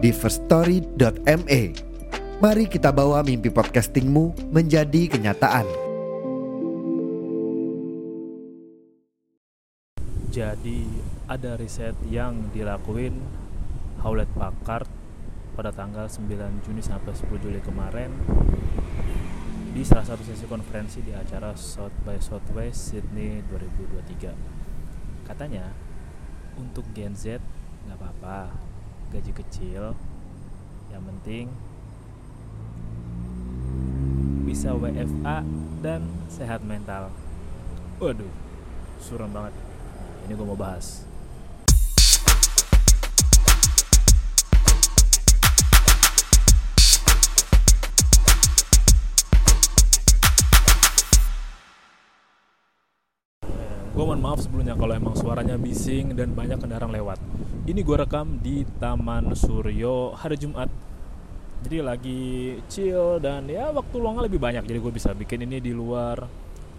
di firststory.me. Mari kita bawa mimpi podcastingmu menjadi kenyataan. Jadi ada riset yang dilakuin Hewlett Packard pada tanggal 9 Juni sampai 10 Juli kemarin di salah satu sesi konferensi di acara South by Southwest Sydney 2023. Katanya untuk Gen Z nggak apa-apa, gaji kecil, yang penting bisa WFA dan sehat mental. Waduh, suram banget. Nah, ini gue mau bahas. Gue mohon maaf sebelumnya kalau emang suaranya bising dan banyak kendaraan lewat. Ini gue rekam di Taman Suryo hari Jumat. Jadi lagi chill dan ya waktu luangnya lebih banyak. Jadi gue bisa bikin ini di luar.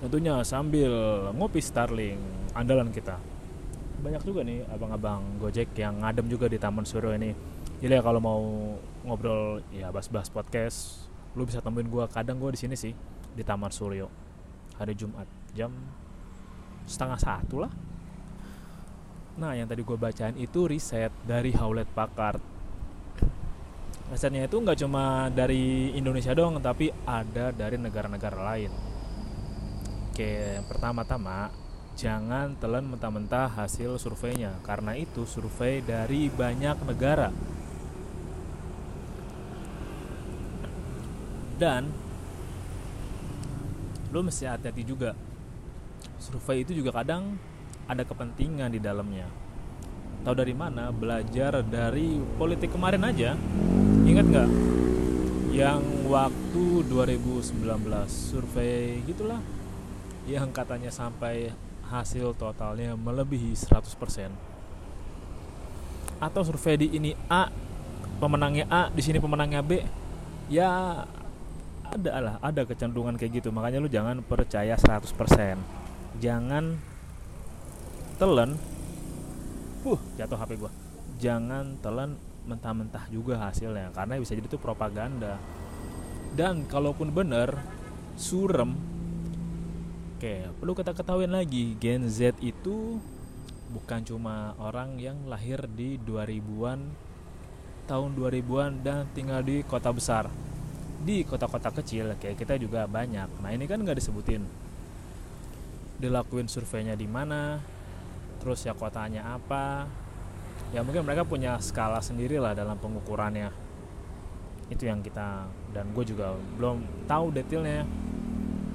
Tentunya sambil ngopi Starling andalan kita. Banyak juga nih abang-abang Gojek yang ngadem juga di Taman Suryo ini. Jadi ya kalau mau ngobrol ya bahas-bahas podcast, lu bisa temuin gue. Kadang gue di sini sih di Taman Suryo hari Jumat jam setengah satu lah. Nah, yang tadi gue bacain itu riset dari Hewlett Packard. Risetnya itu nggak cuma dari Indonesia doang, tapi ada dari negara-negara lain. Oke, pertama-tama jangan telan mentah-mentah hasil surveinya, karena itu survei dari banyak negara. Dan lo mesti hati-hati juga survei itu juga kadang ada kepentingan di dalamnya. Tahu dari mana? Belajar dari politik kemarin aja. Ingat nggak? Yang waktu 2019 survei gitulah yang katanya sampai hasil totalnya melebihi 100%. Atau survei di ini A pemenangnya A, di sini pemenangnya B. Ya ada lah, ada kecenderungan kayak gitu. Makanya lu jangan percaya 100% jangan telan. Uh jatuh HP gua. Jangan telan mentah-mentah juga hasilnya karena bisa jadi itu propaganda. Dan kalaupun bener surem. Oke perlu kita ketahui lagi Gen Z itu bukan cuma orang yang lahir di 2000-an tahun 2000-an dan tinggal di kota besar. Di kota-kota kecil kayak kita juga banyak. Nah ini kan nggak disebutin. Dilakuin surveinya di mana terus ya kotanya apa. Ya mungkin mereka punya skala sendiri lah dalam pengukurannya. Itu yang kita dan gue juga belum tahu detailnya.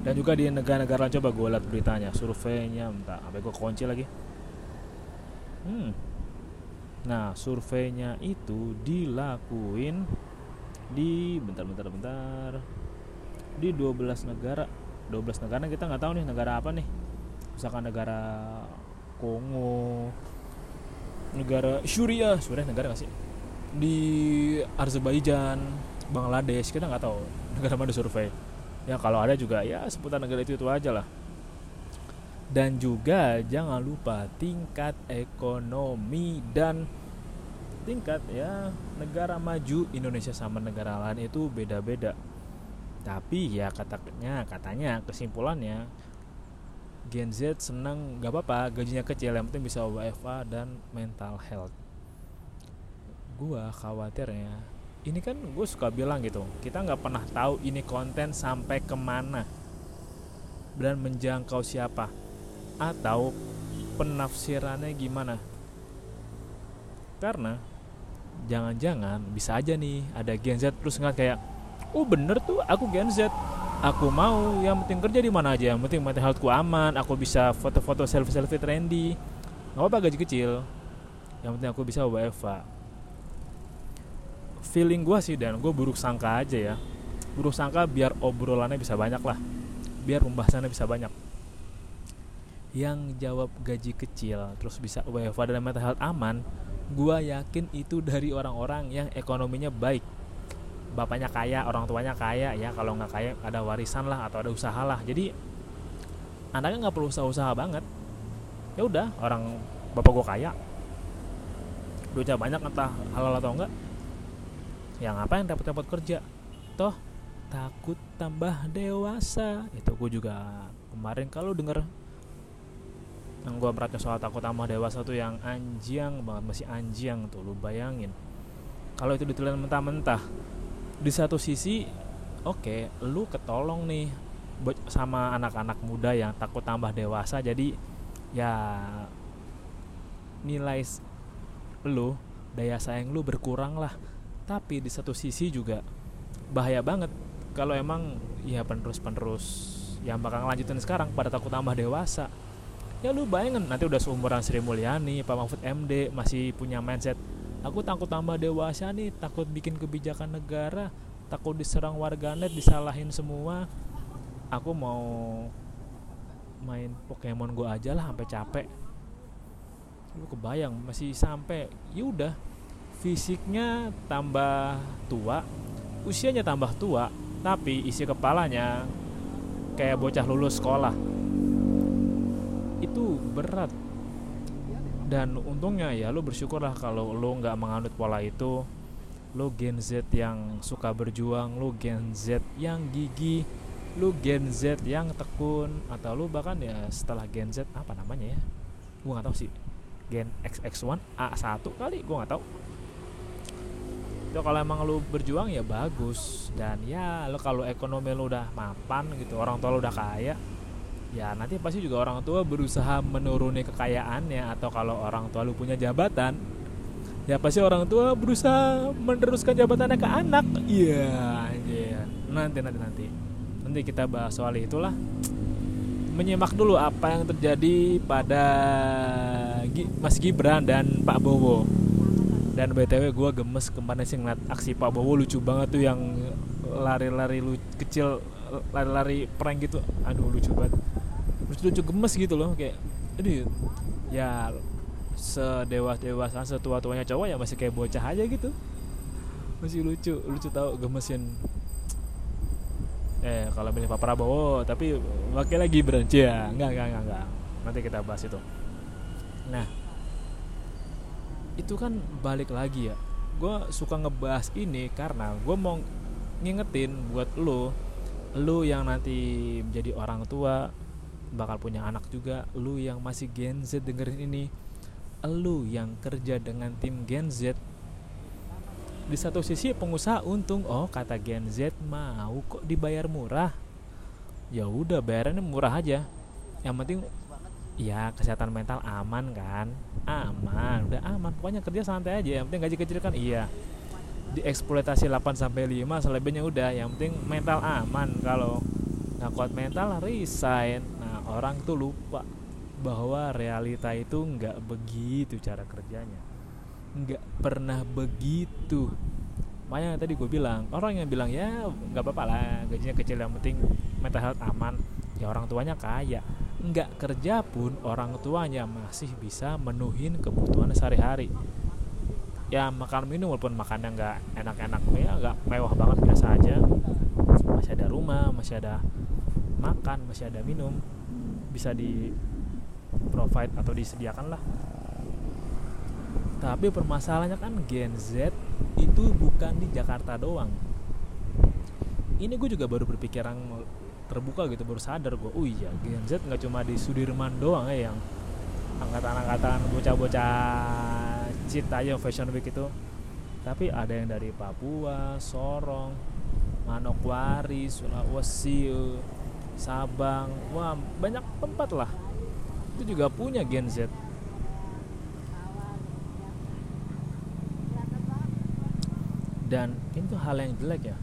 Dan juga di negara-negara coba gue lihat beritanya surveinya entah sampai gue kunci lagi. Hmm. Nah surveinya itu dilakuin di bentar bentar bentar di 12 negara. 12 negara kita nggak tahu nih negara apa nih. Misalkan negara Kongo. Negara Syria sebenarnya negara gak sih? Di Azerbaijan Bangladesh kita nggak tahu negara mana survei. Ya kalau ada juga ya seputar negara itu itu aja lah. Dan juga jangan lupa tingkat ekonomi dan tingkat ya negara maju Indonesia sama negara lain itu beda-beda. Tapi ya katanya katanya kesimpulannya Gen Z senang gak apa-apa gajinya kecil yang penting bisa WFA dan mental health. Gua khawatirnya ini kan gue suka bilang gitu kita nggak pernah tahu ini konten sampai ke mana dan menjangkau siapa atau penafsirannya gimana. Karena jangan-jangan bisa aja nih ada Gen Z terus nggak kayak oh bener tuh aku Gen Z aku mau yang penting kerja di mana aja. Yang penting mental healthku aman aku bisa foto-foto selfie selfie trendy. Nggak apa gaji kecil. Yang penting aku bisa WFA feeling gue sih dan gue buruk sangka aja ya. Buruk sangka biar obrolannya bisa banyak lah. Biar pembahasannya bisa banyak. Yang jawab gaji kecil terus bisa WFA dan mental health aman gue yakin itu dari orang-orang yang ekonominya baik bapaknya kaya orang tuanya kaya ya. Kalau nggak kaya ada warisan lah atau ada usaha lah. Jadi anaknya nggak perlu usaha-usaha banget. Ya udah orang bapak gue kaya. Duitnya banyak entah halal atau enggak yang apa yang dapat-dapat kerja? Toh takut tambah dewasa. Itu gue juga kemarin kalau denger yang gue merasa soal takut tambah dewasa tuh yang anjing banget masih anjing tuh lu bayangin. Kalau itu ditelan mentah-mentah di satu sisi oke okay, lu ketolong nih sama anak-anak muda yang takut tambah dewasa jadi ya nilai lu daya saing lu berkurang lah. Tapi di satu sisi juga bahaya banget kalau emang ya penerus-penerus yang bakal ngelanjutin sekarang pada takut tambah dewasa. Ya lu bayangin nanti udah seumuran Sri Mulyani Pak Mahfud MD masih punya mindset aku takut tambah dewasa nih takut bikin kebijakan negara takut diserang warganet disalahin semua. Aku mau main Pokemon Go aja lah sampai capek. Lu kebayang masih sampai ya udah. Fisiknya tambah tua usianya tambah tua tapi isi kepalanya kayak bocah lulus sekolah. Itu berat dan untungnya ya lo bersyukurlah kalau lo nggak menganut pola itu. Lo Gen Z yang suka berjuang lo Gen Z yang gigi lo Gen Z yang tekun atau lo bahkan ya setelah Gen Z apa namanya ya? Gue nggak tahu sih. Gen XX1 A1 kali gue nggak tahu. Itu kalau emang lu berjuang ya bagus. Dan ya lo kalau ekonomi lu udah mapan gitu orang tua lu udah kaya ya nanti pasti juga orang tua berusaha menuruni kekayaannya atau kalau orang tua lu punya jabatan ya pasti orang tua berusaha meneruskan jabatannya ke anak. Iya yeah, nanti nanti nanti. Nanti kita bahas soal itulah. Menyimak dulu apa yang terjadi pada Mas Gibran dan Pak Bowo. Dan btw gue gemes kemarin sih ngeliat aksi Pak Bowo lucu banget tuh yang lari-lari lu kecil lari-lari prank gitu aduh lucu banget. Lucu-lucu gemes gitu loh kayak aduh ya sedewas dewasa setua tuanya cowok ya masih kayak bocah aja gitu. Masih lucu lucu tau gemesin. Eh kalau milih Pak Prabowo tapi lagi beranci ya enggak enggak enggak enggak. Nanti kita bahas itu. Nah itu kan balik lagi ya. Gue suka ngebahas ini karena gue mau ngingetin buat lo lo yang nanti menjadi orang tua bakal punya anak juga. Lu yang masih Gen Z dengerin ini. Lu yang kerja dengan tim Gen Z. Di satu sisi pengusaha untung. Oh kata Gen Z mau kok dibayar murah? Ya udah bayarannya murah aja. Yang penting ya kesehatan mental aman kan? Aman udah aman. Pokoknya kerja santai aja. Yang penting gaji kecil kan? Iya dieksploitasi 8 sampai 5 selebihnya udah. Yang penting mental aman. Kalau nggak kuat mental resign. Orang tuh lupa bahwa realita itu nggak begitu cara kerjanya. Nggak pernah begitu. Makanya tadi gue bilang orang yang bilang ya nggak apa-apa lah gajinya kecil yang penting mental health aman. Ya orang tuanya kaya. Nggak kerja pun orang tuanya masih bisa menuhin kebutuhan sehari-hari ya makan minum walaupun makannya nggak enak-enak ya nggak mewah banget biasa aja. Masih ada rumah masih ada makan masih ada minum bisa di provide atau disediakan lah. Tapi permasalahannya kan Gen Z itu bukan di Jakarta doang. Ini gue juga baru berpikiran terbuka gitu baru sadar gue oh iya Gen Z nggak cuma di Sudirman doang ya yang angkatan-angkatan bocah-bocah cita aja fashion week itu tapi ada yang dari Papua, Sorong, Manokwari, Sulawesi, Sabang, wah banyak tempat lah. Itu juga punya Gen Z. Dan itu hal yang jelek ya.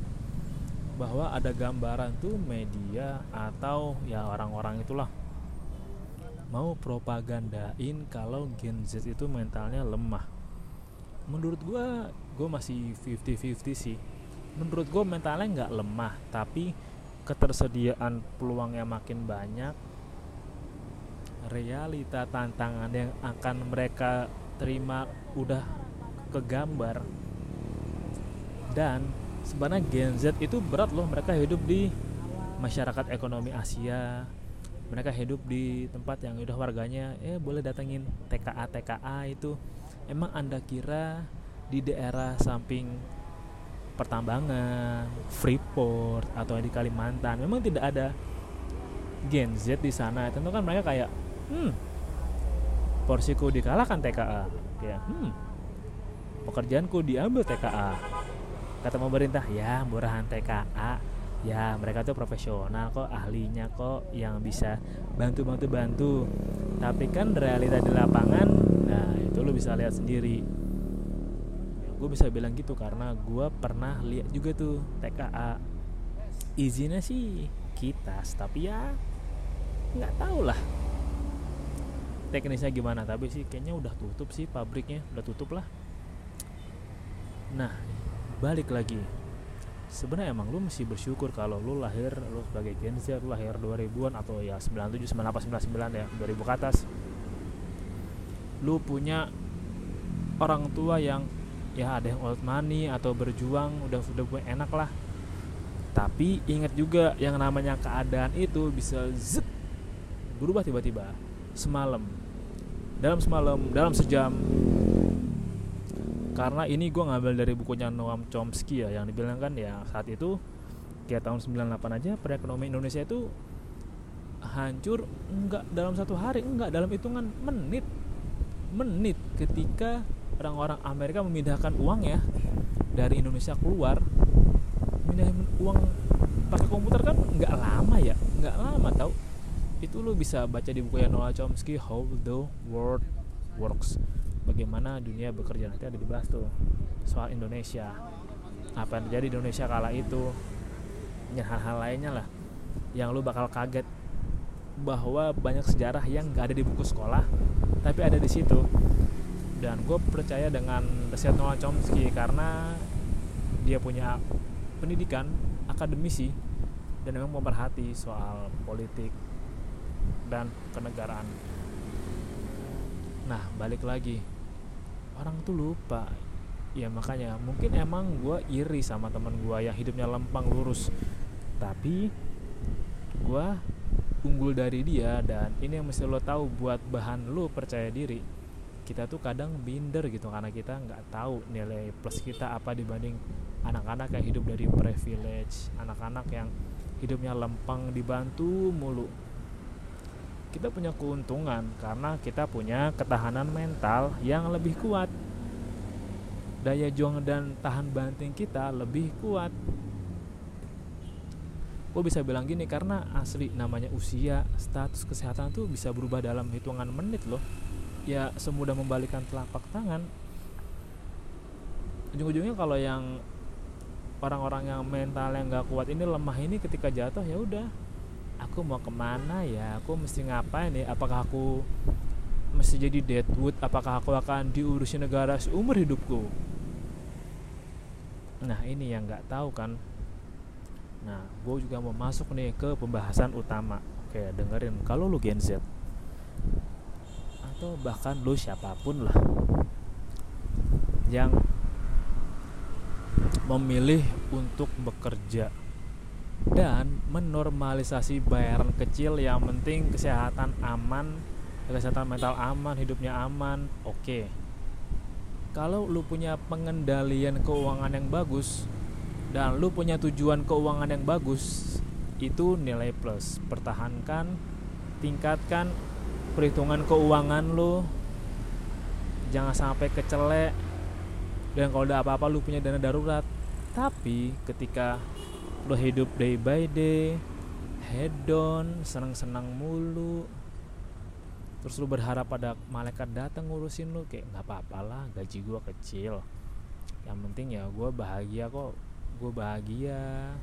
Bahwa ada gambaran tuh media atau ya orang-orang itulah mau propagandain kalau Gen Z itu mentalnya lemah. Menurut gue gue masih 50-50 sih. Menurut gue mentalnya nggak lemah tapi ketersediaan peluangnya makin banyak realita tantangan yang akan mereka terima udah kegambar. Dan sebenarnya Gen Z itu berat loh mereka hidup di masyarakat ekonomi Asia. Mereka hidup di tempat yang udah warganya eh boleh datengin TKA TKA itu emang anda kira di daerah samping pertambangan Freeport atau di Kalimantan memang tidak ada Gen Z di sana? Tentu kan mereka kayak hmm porsiku dikalahkan TKA ya hmm pekerjaanku diambil TKA kata pemerintah ya murahan TKA ya mereka tuh profesional kok ahlinya kok yang bisa bantu bantu bantu. Tapi kan realita di lapangan nah itu lo bisa lihat sendiri. Ya, gue bisa bilang gitu karena gue pernah lihat juga tuh TKA izinnya sih kita tapi ya nggak tahu lah. Teknisnya gimana tapi sih kayaknya udah tutup sih pabriknya udah tutup lah. Nah balik lagi sebenarnya emang lu mesti bersyukur kalau lu lahir lu sebagai Gen Z lu lahir 2000-an atau ya 97 98 99 ya 2000 ke atas. Lu punya orang tua yang ya ada yang old money atau berjuang udah sudah enak lah. Tapi ingat juga yang namanya keadaan itu bisa zet berubah tiba-tiba semalam. Dalam semalam dalam sejam karena ini gue ngambil dari bukunya Noam Chomsky ya yang dibilang kan ya saat itu kayak tahun 98 aja perekonomian Indonesia itu hancur enggak dalam satu hari enggak dalam hitungan menit. Menit ketika orang-orang Amerika memindahkan uang ya dari Indonesia keluar pindahin uang pakai komputer kan nggak lama ya nggak lama tau. Itu lo bisa baca di buku Noam Chomsky How the World Works bagaimana dunia bekerja nanti ada dibahas tuh soal Indonesia. Apa yang terjadi di Indonesia kala itu. Dan hal-hal lainnya lah yang lu bakal kaget bahwa banyak sejarah yang gak ada di buku sekolah tapi ada di situ. Dan gue percaya dengan riset Noah Chomsky karena dia punya pendidikan akademisi dan memang pemerhati soal politik dan kenegaraan. Nah balik lagi orang tuh lupa. Ya makanya mungkin emang gue iri sama teman gue yang hidupnya lempang lurus. Tapi gue unggul dari dia dan ini yang mesti lo tahu buat bahan lo percaya diri kita tuh kadang binder gitu karena kita nggak tahu nilai plus kita apa dibanding anak-anak yang hidup dari privilege anak-anak yang hidupnya lempeng dibantu mulu kita punya keuntungan karena kita punya ketahanan mental yang lebih kuat. Daya juang dan tahan banting kita lebih kuat. Gue bisa bilang gini karena asli namanya usia, status kesehatan tuh bisa berubah dalam hitungan menit loh. Ya semudah membalikan telapak tangan. Ujung-ujungnya kalau yang orang-orang yang mental yang nggak kuat ini lemah ini ketika jatuh ya udah aku mau ke mana ya? Aku mesti ngapain ya? Apakah aku mesti jadi deadwood? Apakah aku akan diurusi negara seumur hidupku? Nah ini yang nggak tahu kan. Nah gue juga mau masuk nih ke pembahasan utama. Oke dengerin. Kalau lu Gen Z atau bahkan lu siapa pun lah yang memilih untuk bekerja dan menormalisasi bayaran kecil yang penting kesehatan aman kesehatan mental aman hidupnya aman. Oke. Okay. kalau lu punya pengendalian keuangan yang bagus dan lu punya tujuan keuangan yang bagus itu nilai plus. Pertahankan tingkatkan perhitungan keuangan lu. Jangan sampai kecelek. Dan kalau ada apa-apa lu punya dana darurat. Tapi ketika lo hidup day by day hedon senang-senang mulu. Terus lu berharap pada malaikat datang ngurusin lu kayak nggak apa-apa lah gaji gua kecil. Yang penting ya gua bahagia kok gua bahagia.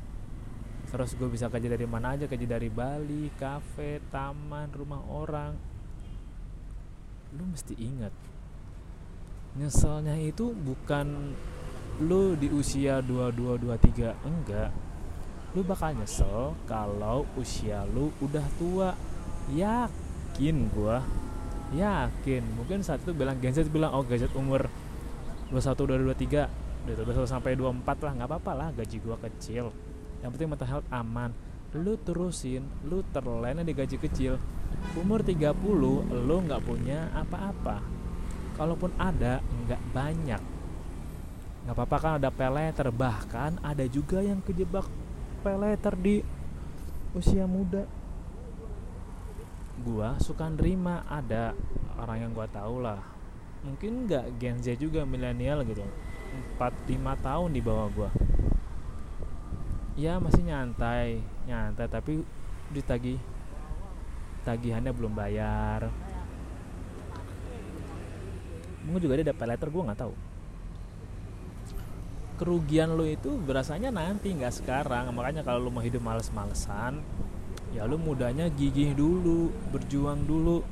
Terus gue bisa kerja dari mana aja kerja dari Bali kafe taman rumah orang. Lu mesti ingat nyeselnya itu bukan lu di usia 22 23 enggak lu bakal nyesel kalau usia lu udah tua. Yakin gua. Yakin. Mungkin saat itu bilang Z bilang oh gadget umur 21 udah 23 udah 21 sampai 24 lah nggak apa-apa lah gaji gua kecil. Yang penting mental health aman. Lu terusin lu terlena di gaji kecil. Umur 30 lu nggak punya apa-apa. Kalaupun ada nggak banyak. Nggak apa-apa kan ada peleter bahkan ada juga yang kejebak peleter di usia muda. Gua suka nerima ada orang yang gua tahu lah. Mungkin nggak Gen Z juga milenial gitu. 4-5 tahun di bawah gua. Ya masih nyantai nyantai tapi ditagih tagihannya belum bayar. Mungkin juga dia dapat letter gue nggak tahu kerugian lo itu berasanya nanti nggak sekarang. Makanya kalau lo mau hidup males-malesan ya lo mudanya gigih dulu berjuang dulu.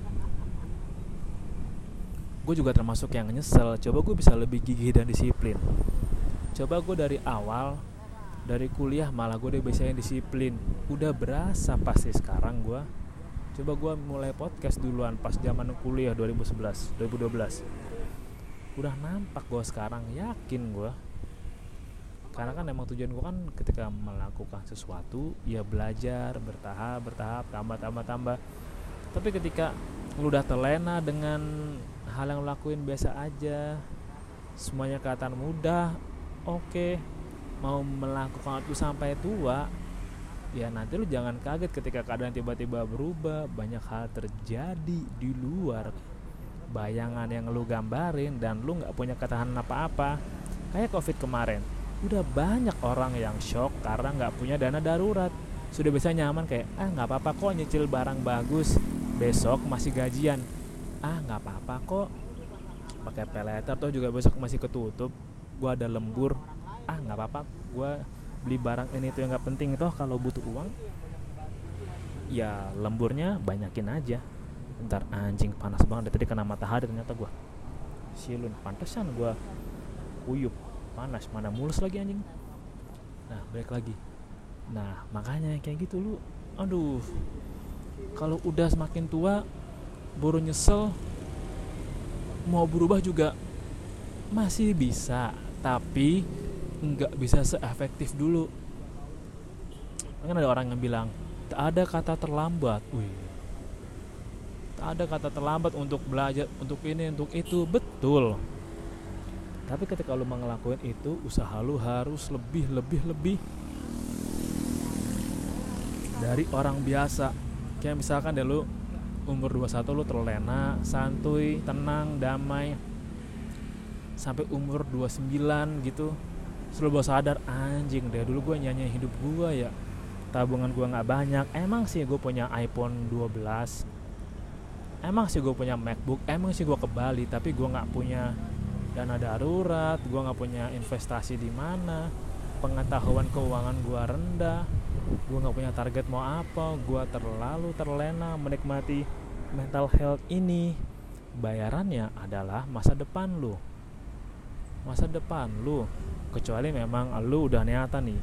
Gue juga termasuk yang nyesel coba gue bisa lebih gigih dan disiplin. Coba gue dari awal dari kuliah malah gue udah biasanya disiplin. Udah berasa pasti sekarang gue coba gue mulai podcast duluan pas zaman kuliah 2011 2012 udah nampak gue sekarang yakin gue karena kan emang tujuan gue kan ketika melakukan sesuatu ya belajar bertahap bertahap tambah tambah tambah. Tapi ketika lu udah terlena dengan hal yang lu lakuin biasa aja. Semuanya kelihatan mudah oke. Okay. mau melakukan itu sampai tua ya nanti lu jangan kaget ketika keadaan tiba-tiba berubah. Banyak hal terjadi di luar bayangan yang lu gambarin dan lu nggak punya ketahanan apa-apa. Kayak covid kemarin udah banyak orang yang shock karena nggak punya dana darurat. Sudah bisa nyaman kayak ah nggak apa-apa kok nyicil barang bagus. Besok masih gajian. Ah nggak apa-apa kok. Pakai peleter tuh juga besok masih ketutup. Gua ada lembur. Ah nggak apa-apa. Gua beli barang ini tuh yang nggak penting toh kalau butuh uang. Ya lemburnya banyakin aja. Ntar anjing panas banget. Tadi kena matahari ternyata gua. Silun pantesan gua kuyup panas mana mulus lagi anjing. Nah balik lagi. Nah makanya kayak gitu lu aduh. Kalau udah semakin tua baru nyesel mau berubah juga masih bisa tapi nggak bisa seefektif dulu. Kan ada orang yang bilang tak ada kata terlambat. Wih. Tak ada kata terlambat untuk belajar untuk ini untuk itu. Betul tapi ketika lu ngelakuin itu usaha lu harus lebih lebih lebih. Dari orang biasa. Kayak misalkan deh lu umur 21 lu terlena santuy tenang damai. Sampai umur 29 gitu selalu bawa sadar anjing deh dulu gue nyanyi hidup gue ya tabungan gue nggak banyak. Emang sih gue punya iPhone 12 emang sih gue punya MacBook? Emang sih gue ke Bali tapi gue nggak punya dana darurat gue nggak punya investasi di mana pengetahuan keuangan gue rendah gue nggak punya target mau apa gue terlalu terlena menikmati mental health ini. Bayarannya adalah masa depan lu. Masa depan lu. Kecuali memang lu udah niatan nih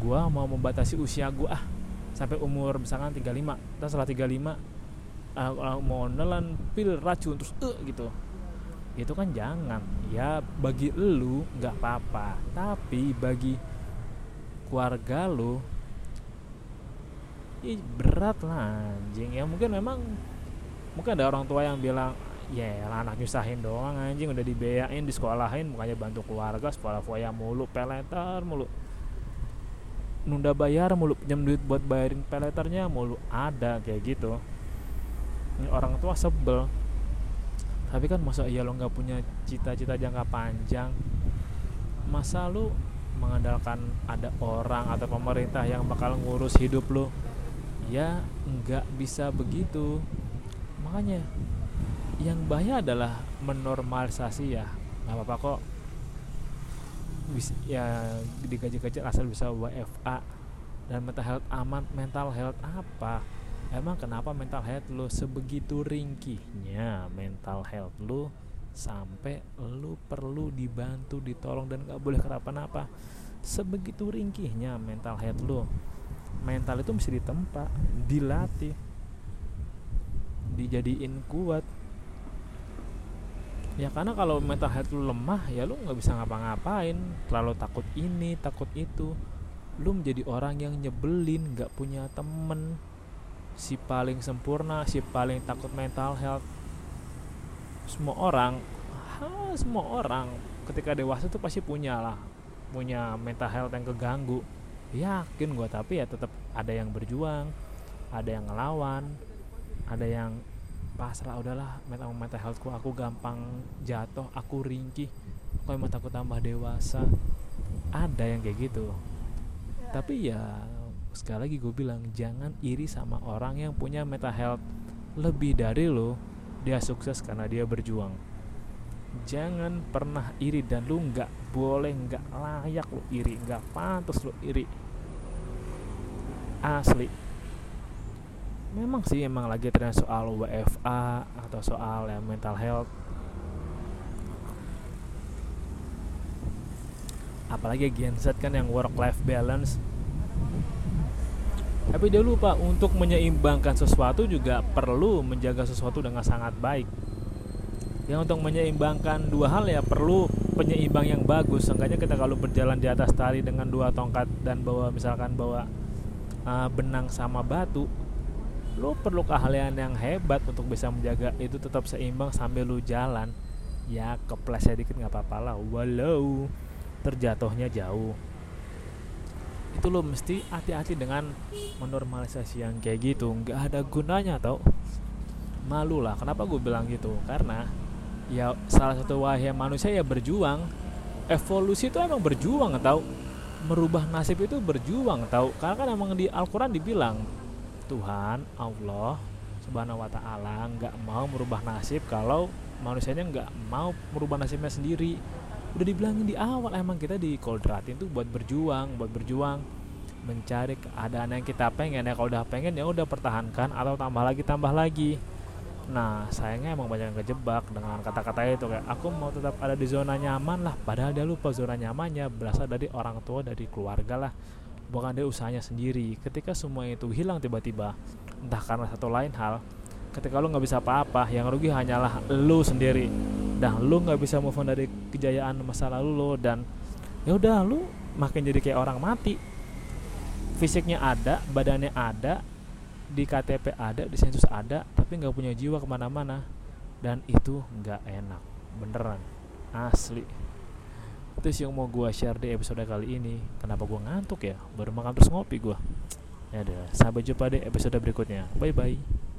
gue mau membatasi usia gue ah sampai umur misalkan 35 dan setelah 35 uh, mau nelan pil racun terus uh, gitu itu kan jangan. Ya bagi lu nggak apa-apa. Tapi bagi keluarga lu ih berat lah anjing. Ya mungkin memang mungkin ada orang tua yang bilang ya yeah, anak nyusahin doang anjing. Udah dibeyain di sekolahin makanya bantu keluarga sekolah foya mulu peleter mulu. Nunda bayar mulu pinjam duit buat bayarin peleternya mulu. Ada kayak gitu. Ini orang tua sebel tapi kan masa iya lo nggak punya cita-cita jangka panjang? Masa lu mengandalkan ada orang atau pemerintah yang bakal ngurus hidup lo ya nggak bisa begitu. Makanya yang bahaya adalah menormalisasi ya. Nggak apa-apa kok. Ya digaji kecil asal bisa WFA dan mental health aman. Mental health apa Emang kenapa mental health lo sebegitu ringkihnya? Mental health lo sampai lu perlu dibantu ditolong dan gak boleh kenapa-napa. Sebegitu ringkihnya mental health lu. Mental itu mesti ditempa dilatih dijadiin kuat. Ya karena kalau mental health lu lemah ya lu nggak bisa ngapa-ngapain. Terlalu takut ini takut itu. Lu menjadi orang yang nyebelin nggak punya temen si paling sempurna si paling takut mental health. Semua orang ha, semua orang ketika dewasa tuh pasti punya lah punya mental health yang keganggu. Yakin gue tapi ya tetap ada yang berjuang ada yang ngelawan ada yang pasrah udahlah mental mental healthku aku gampang jatuh aku ringkih aku emang takut tambah dewasa. Ada yang kayak gitu. Tapi ya sekali lagi gue bilang jangan iri sama orang yang punya mental health lebih dari lo dia sukses karena dia berjuang. Jangan pernah iri dan lu nggak boleh nggak layak lu iri nggak pantas lu iri. Asli. Memang sih emang lagi tren soal WFA atau soal ya mental health. Apalagi Gen Z kan yang work life balance tapi dia lupa untuk menyeimbangkan sesuatu juga perlu menjaga sesuatu dengan sangat baik. Ya untuk menyeimbangkan dua hal ya perlu penyeimbang yang bagus. Seenggaknya kita kalau berjalan di atas tali dengan dua tongkat dan bawa misalkan bawa uh, benang sama batu lo perlu keahlian yang hebat untuk bisa menjaga itu tetap seimbang sambil lu jalan. Ya kepleset dikit nggak apa-apa lah. Walau terjatuhnya jauh itu lo mesti hati-hati dengan menormalisasi yang kayak gitu. Nggak ada gunanya tau. Malu lah. Kenapa gue bilang gitu? Karena ya salah satu wahai manusia ya berjuang. Evolusi itu emang berjuang tau. Merubah nasib itu berjuang tau. Karena kan emang di Al-Quran dibilang Tuhan Allah Subhanahu wa taala nggak mau merubah nasib kalau manusianya nggak mau merubah nasibnya sendiri. Udah dibilangin di awal emang kita di koldratin tuh buat berjuang, buat berjuang. Mencari keadaan yang kita pengen ya. Kalau udah pengen ya udah pertahankan atau tambah lagi tambah lagi. Nah sayangnya emang banyak yang kejebak dengan kata-kata itu kayak aku mau tetap ada di zona nyaman lah. Padahal dia lupa zona nyamannya berasal dari orang tua dari keluarga lah. Bukan dari usahanya sendiri. Ketika semua itu hilang tiba-tiba entah karena satu lain hal ketika lu nggak bisa apa-apa yang rugi hanyalah lu sendiri. Dan lu nggak bisa move on dari kejayaan masa lalu lo dan ya udah lu makin jadi kayak orang mati. Fisiknya ada badannya ada di KTP ada di sensus ada tapi nggak punya jiwa ke mana-mana. Dan itu nggak enak beneran asli. Sih yang mau gue share di episode kali ini. Kenapa gue ngantuk ya? Baru makan terus ngopi gue ya udah sampai jumpa di episode berikutnya. Bye bye